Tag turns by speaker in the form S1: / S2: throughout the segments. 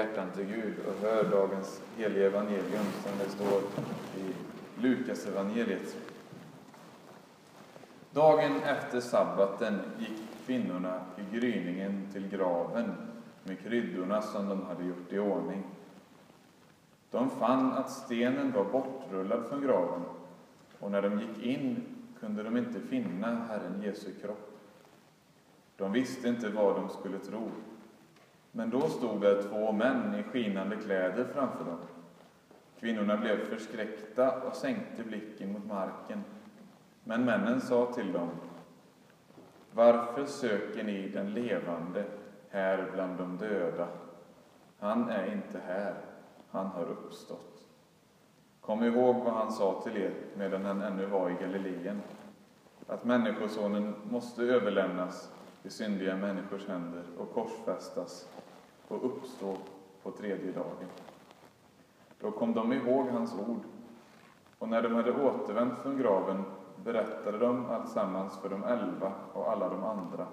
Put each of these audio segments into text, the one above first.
S1: hjärtan till Gud och hör dagens heliga evangelium som det står i Lukas evangeliet. Dagen efter sabbaten gick kvinnorna i gryningen till graven med kryddorna som de hade gjort i ordning. De fann att stenen var bortrullad från graven och när de gick in kunde de inte finna Herren Jesu kropp. De visste inte vad de skulle tro. Men då stod där två män i skinande kläder framför dem. Kvinnorna blev förskräckta och sänkte blicken mot marken. Men männen sa till dem, varför söker ni den levande här bland de döda? Han är inte här, han har uppstått. Kom ihåg vad han sa till er medan han ännu var i Galileen, att Människosonen måste överlämnas i syndiga människors händer och korsfästas och uppstå på tredje dagen. Då kom de ihåg hans ord, och när de hade återvänt från graven berättade de alltsammans för de elva och alla de andra.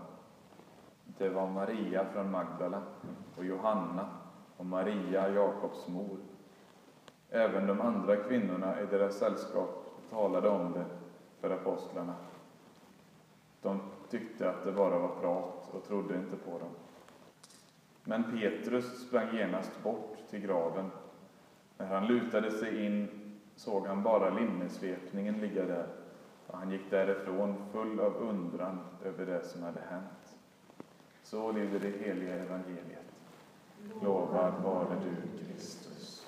S1: Det var Maria från Magdala och Johanna och Maria, Jakobs mor. Även de andra kvinnorna i deras sällskap talade om det för apostlarna. De tyckte att det bara var prat och trodde inte på dem. Men Petrus sprang genast bort till graven. När han lutade sig in såg han bara linnesvepningen ligga där och han gick därifrån full av undran över det som hade hänt. Så lyder det heliga evangeliet. Lovad vare du, Kristus.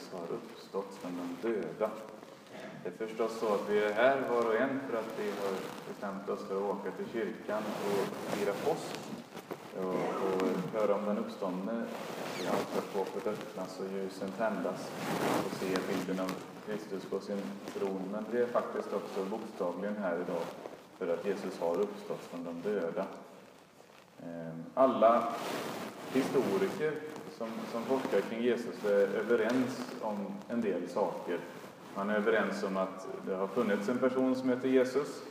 S1: Jesus har uppstått från de döda. Det är förstås så att vi är här var och en för att vi har bestämt oss för att åka till kyrkan och fira påsk och, och höra om den uppståndne. Altarskåpet öppnas och ljusen tändas och se bilden av Kristus på sin tron. Men vi är faktiskt också bokstavligen här idag för att Jesus har uppstått från de döda. Ehm, alla historiker som, som forskar kring Jesus är överens om en del saker. Man är överens om att det har funnits en person som heter Jesus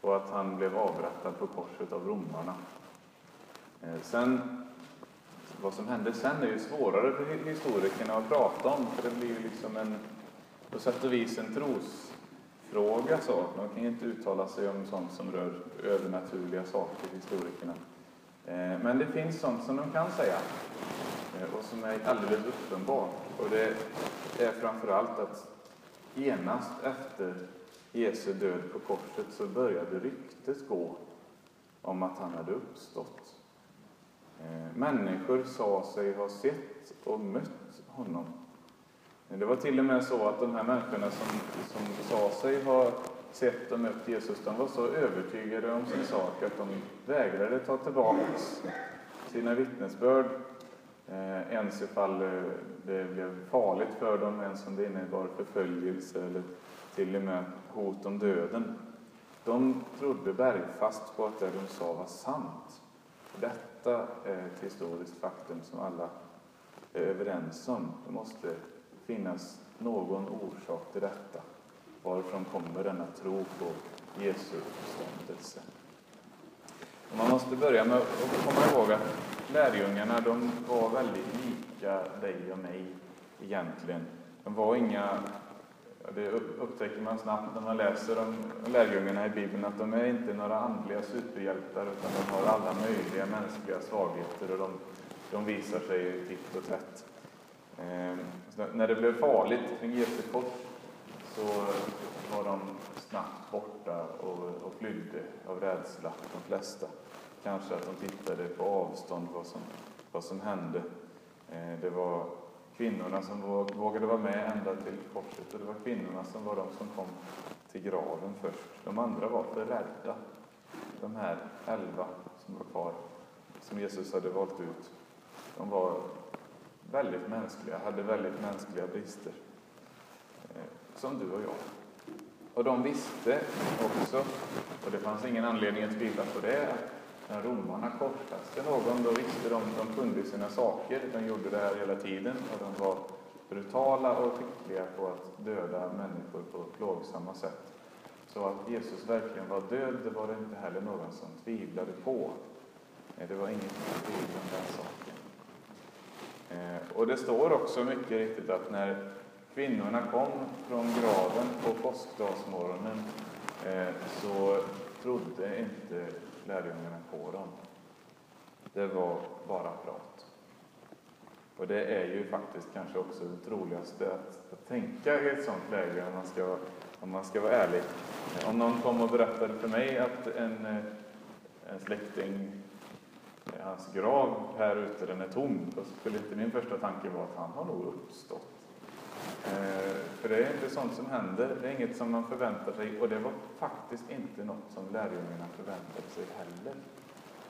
S1: och att han blev avrättad på korset av romarna. Eh, sen, vad som hände sen är ju svårare för historikerna att prata om, för det blir ju liksom en, på sätt och vis en trosfråga. Så. De kan ju inte uttala sig om sånt som rör övernaturliga saker, historikerna. Eh, men det finns sånt som de kan säga. Eh, och som är alldeles uppenbart. Och det är framför allt att genast efter Jesu död på korset så började ryktet gå om att han hade uppstått. Eh, människor sa sig ha sett och mött honom. Det var till och med så att de här människorna som, som sa sig ha sett och mött Jesus, de var så övertygade om sin sak att de vägrade ta tillbaka sina vittnesbörd Eh, ens ifall eh, det blev farligt för dem, ens om det innebar förföljelse eller till och med hot om döden. De trodde bergfast på att det de sa var sant. Detta är ett historiskt faktum som alla är överens om. Det måste finnas någon orsak till detta. Varifrån kommer denna tro på Jesu uppståndelse? Man måste börja med att komma ihåg att lärjungarna de var väldigt lika dig och mig egentligen. De var inga, det upptäcker man snabbt när man läser om lärjungarna i Bibeln, att de är inte några andliga superhjältar utan de har alla möjliga mänskliga svagheter och de, de visar sig titt och tätt. Ehm, så när det blev farligt kring Jesu kors så var de snabbt borta och, och flydde av rädsla, de flesta. Kanske att de tittade på avstånd vad som, vad som hände. Eh, det var kvinnorna som vågade vara med ända till korset och det var kvinnorna som var de som kom till graven först. De andra var för rädda. De här elva som var kvar, som Jesus hade valt ut, de var väldigt mänskliga, hade väldigt mänskliga brister. Eh, som du och jag. Och de visste också, och det fanns ingen anledning att tvivla på det, när romarna korsfäste någon, då visste de, de kunde sina saker, de gjorde det här hela tiden och de var brutala och skickliga på att döda människor på plågsamma sätt. Så att Jesus verkligen var död, det var det inte heller någon som tvivlade på. Det var inget tvivel om den saken. Eh, och det står också mycket riktigt att när kvinnorna kom från graven på påskdagsmorgonen eh, så trodde inte lärjungarna på dem. Det var bara prat. Och det är ju faktiskt kanske också det troligaste att, att tänka i ett sådant läge om man, ska, om man ska vara ärlig. Om någon kom och berättade för mig att en, eh, en släkting, eh, hans grav här ute, den är tom, då skulle inte min första tanke vara att han har nog uppstått. Eh, för det är inte sånt som händer, det är inget som man förväntar sig och det var faktiskt inte något som lärjungarna förväntade sig heller.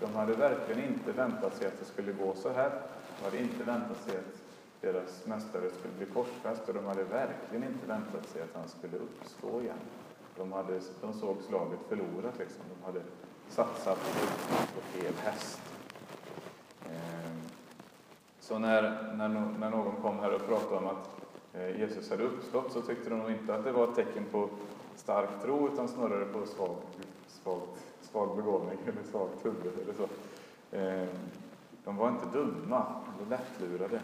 S1: De hade verkligen inte väntat sig att det skulle gå så här. De hade inte väntat sig att deras mästare skulle bli korsfäst och de hade verkligen inte väntat sig att han skulle uppstå igen. De, hade, de såg slaget förlorat, liksom. de hade satsat på fel häst. Ehm, så när, när, när någon kom här och pratade om att Eh, Jesus hade uppstått så tyckte de nog inte att det var ett tecken på stark tro utan snarare på svag, svag, svag begåvning eller svagt huvud eller så. Eh, de var inte dumma eller lättlurade.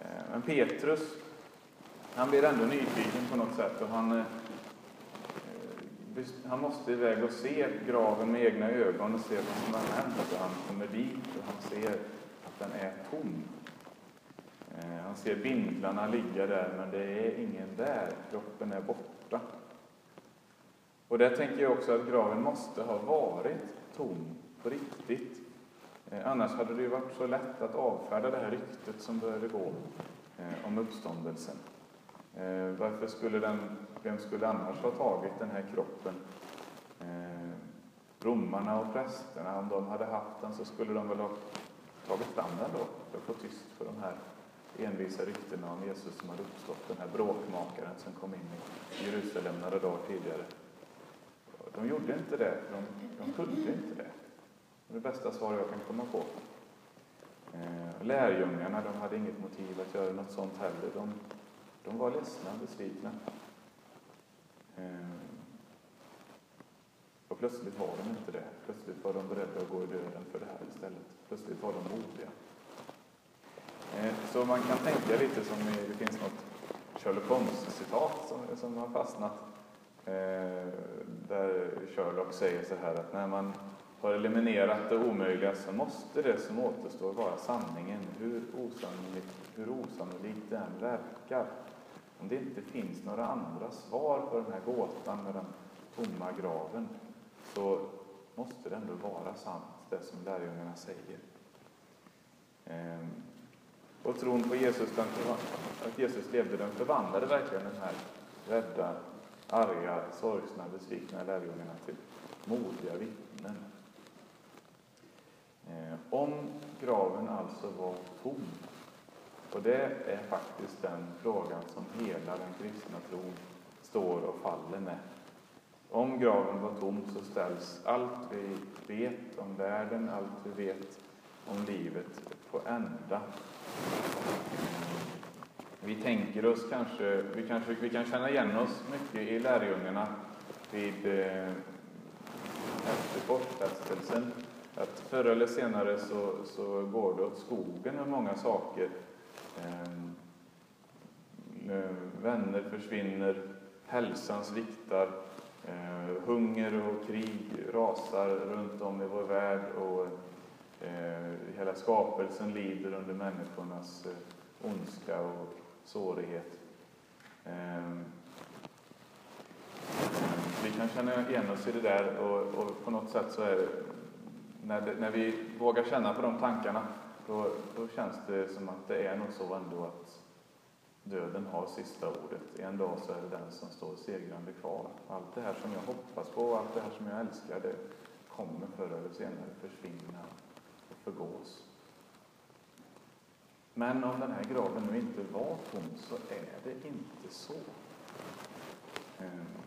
S1: Eh, men Petrus, han blir ändå nyfiken på något sätt och han, han måste iväg och se graven med egna ögon och se vad som har hänt. Och han kommer dit och han ser att den är tom. Eh, han ser bindlarna ligga där, men det är ingen där. Kroppen är borta. Och där tänker jag också att graven måste ha varit tom på riktigt. Eh, annars hade det ju varit så lätt att avfärda det här ryktet som började gå. Eh, om uppståndelsen. Varför skulle den, vem skulle annars ha tagit den här kroppen? Romarna och prästerna, om de hade haft den så skulle de väl ha tagit fram den då för att få tyst för de här envisa ryktena om Jesus som hade uppstått, den här bråkmakaren som kom in i Jerusalem några dagar tidigare. De gjorde inte det, de, de kunde inte det. Det är det bästa svar jag kan komma på. Eh, lärjungarna de hade inget motiv att göra något sånt heller. De, de var ledsna och besvikna. Eh, och plötsligt var de inte det. Plötsligt var de beredda att gå i döden för det här istället. Plötsligt var de modiga. Eh, så man kan tänka lite som i, det finns något Sherlock Holmes-citat som, som har fastnat. Eh, där Sherlock säger så här att när man har eliminerat det omöjliga så måste det som återstår vara sanningen, hur osannolikt, hur osannolikt det än verkar. Om det inte finns några andra svar på den här gåtan med den tomma graven så måste det ändå vara sant, det som lärjungarna säger. Ehm, och tron på Jesus, den att Jesus levde, den förvandlade verkligen den här rädda, arga, sorgsna, besvikna lärjungarna till modiga vittnen. Eh, om graven alltså var tom, och det är faktiskt den frågan som hela den kristna tron står och faller med. Om graven var tom så ställs allt vi vet om världen, allt vi vet om livet på ända. Vi tänker oss kanske, vi kanske, vi kan känna igen oss mycket i lärjungarna vid eh, efter korsfästelsen. Att förr eller senare så, så går det åt skogen med många saker. Ehm, eh, vänner försvinner, hälsan sviktar, Eh, hunger och krig rasar runt om i vår värld och eh, hela skapelsen lider under människornas eh, ondska och sårighet. Eh, vi kan känna igen oss i det där och, och på något sätt så är det, när, det, när vi vågar känna på de tankarna, då, då känns det som att det är nog så ändå att Döden har sista ordet. En dag så är det den som står segrande kvar. Allt det här som jag hoppas på, allt det här som jag älskar, det kommer förr eller senare försvinna förgås. Men om den här graven nu inte var tom så är det inte så. Eh,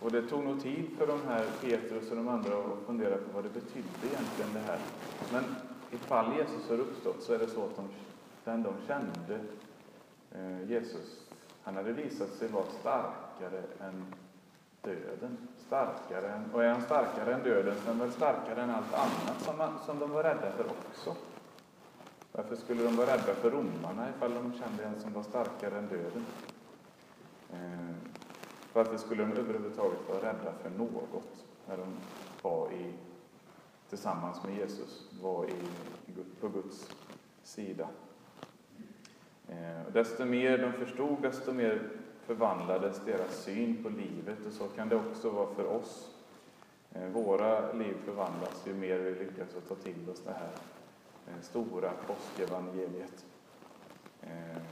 S1: och det tog nog tid för de här Petrus och de andra att fundera på vad det betydde egentligen det här. Men ifall Jesus har uppstått så är det så att de, den de kände eh, Jesus, han hade visat sig vara starkare än döden. Starkare än, och är han starkare än döden så är han väl starkare än allt annat som, man, som de var rädda för också. Varför skulle de vara rädda för romarna ifall de kände en som var starkare än döden? Eh, varför skulle de överhuvudtaget vara rädda för något när de var i, tillsammans med Jesus, var i, på Guds sida? Eh, desto mer de förstod, desto mer förvandlades deras syn på livet och så kan det också vara för oss. Eh, våra liv förvandlas ju mer vi lyckas att ta till oss det här eh, stora påskevangeliet. Eh,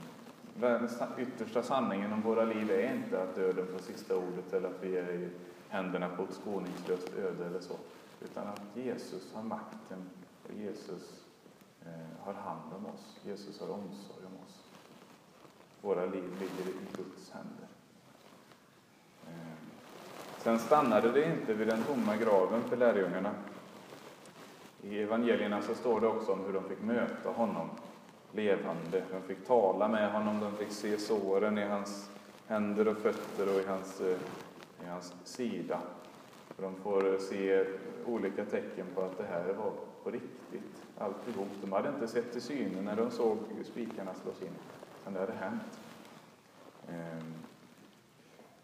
S1: Den yttersta sanningen om våra liv är inte att döden får sista ordet eller att vi är i händerna på ett skoningslöst öde eller så, utan att Jesus har makten och Jesus har hand om oss. Jesus har omsorg. Våra liv ligger i Guds händer. Ehm, sen stannade det inte vid den tomma graven för lärjungarna. I evangelierna så står det också om hur de fick möta honom levande. De fick tala med honom, de fick se såren i hans händer och fötter och i hans, eh, i hans sida. De får eh, se olika tecken på att det här var på riktigt, alltihop. De hade inte sett till synen när de såg spikarna slås in. Men det hade hänt. Ehm,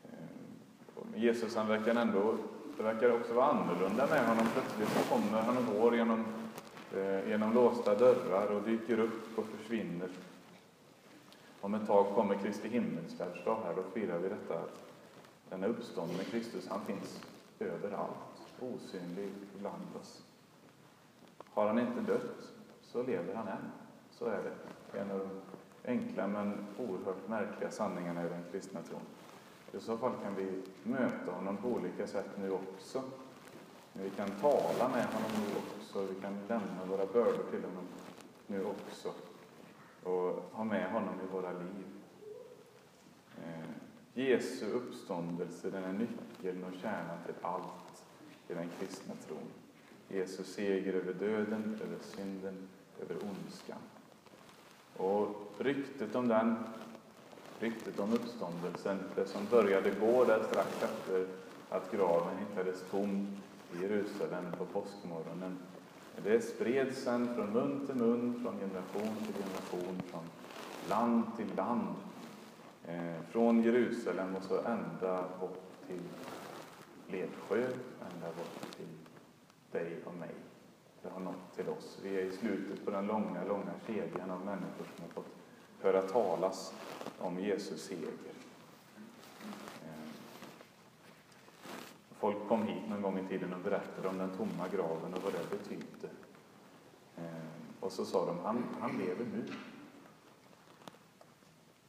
S1: ehm, Jesus han verkar ändå, det verkar också vara annorlunda med honom. Plötsligt så kommer han och går genom, eh, genom låsta dörrar och dyker upp och försvinner. Om ett tag kommer Kristi himmelsfärdsdag här, då firar vi detta denna uppståndne Kristus, han finns överallt, osynlig bland oss. Har han inte dött så lever han än. Så är det. En av de enkla men oerhört märkliga sanningarna i den kristna tron. I så fall kan vi möta honom på olika sätt nu också. Vi kan tala med honom nu också, vi kan lämna våra bördor till honom nu också och ha med honom i våra liv. Eh, Jesu uppståndelse den är nyckeln och kärnan till allt i den kristna tron. Jesu seger över döden, över synden, över ondskan. Och ryktet om den, ryktet om uppståndelsen, det som började gå där strax efter att graven hittades tom i Jerusalem på påskmorgonen, det spreds sen från mun till mun, från generation till generation, från land till land, eh, från Jerusalem och så ända bort till Ledsjö, ända bort till dig och mig. Det har nått till oss. Vi är i slutet på den långa, långa kedjan av människor som har fått höra talas om Jesus seger. Eh, folk kom hit någon gång i tiden och berättade om den tomma graven och vad det betydde. Eh, och så sa de, han, han lever nu.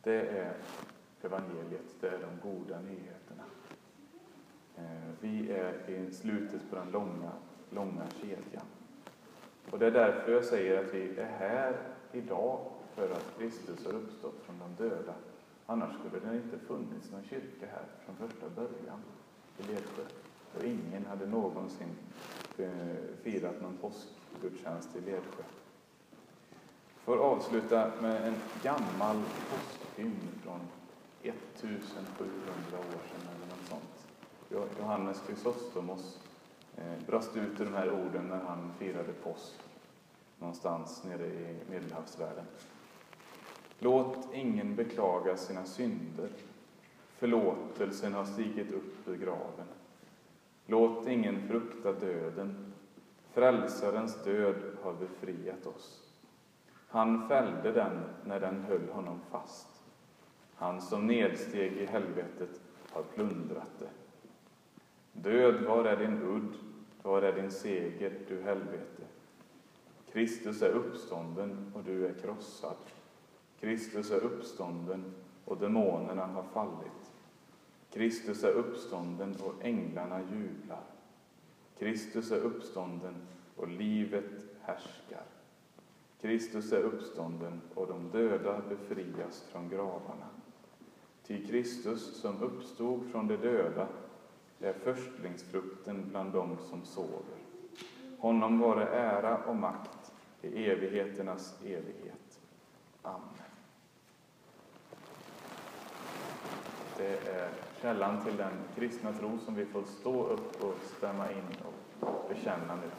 S1: Det är evangeliet, det är de goda nyheterna. Eh, vi är i slutet på den långa, långa kedjan. Och det är därför jag säger att vi är här idag för att Kristus har uppstått från de döda. Annars skulle det inte funnits någon kyrka här från första början i Ledsjö. Och ingen hade någonsin eh, firat någon påskgudstjänst i Ledsjö. Jag får avsluta med en gammal påskhymn från 1700 år sedan eller något sånt. Johannes Chrysostomos Eh, brast ut i de här orden när han firade påsk någonstans nere i Medelhavsvärlden. Låt ingen beklaga sina synder. Förlåtelsen har stigit upp ur graven. Låt ingen frukta döden. Frälsarens död har befriat oss. Han fällde den när den höll honom fast. Han som nedsteg i helvetet har plundrat det. Död, var är din udd? Var är din seger, du helvete? Kristus är uppstånden och du är krossad. Kristus är uppstånden och demonerna har fallit. Kristus är uppstånden och änglarna jublar. Kristus är uppstånden och livet härskar. Kristus är uppstånden och de döda befrias från gravarna. Ty Kristus som uppstod från de döda är förstlingsfrukten bland dem som sover. Honom vare ära och makt i evigheternas evighet. Amen. Det är källan till den kristna tro som vi får stå upp och stämma in och bekänna nu.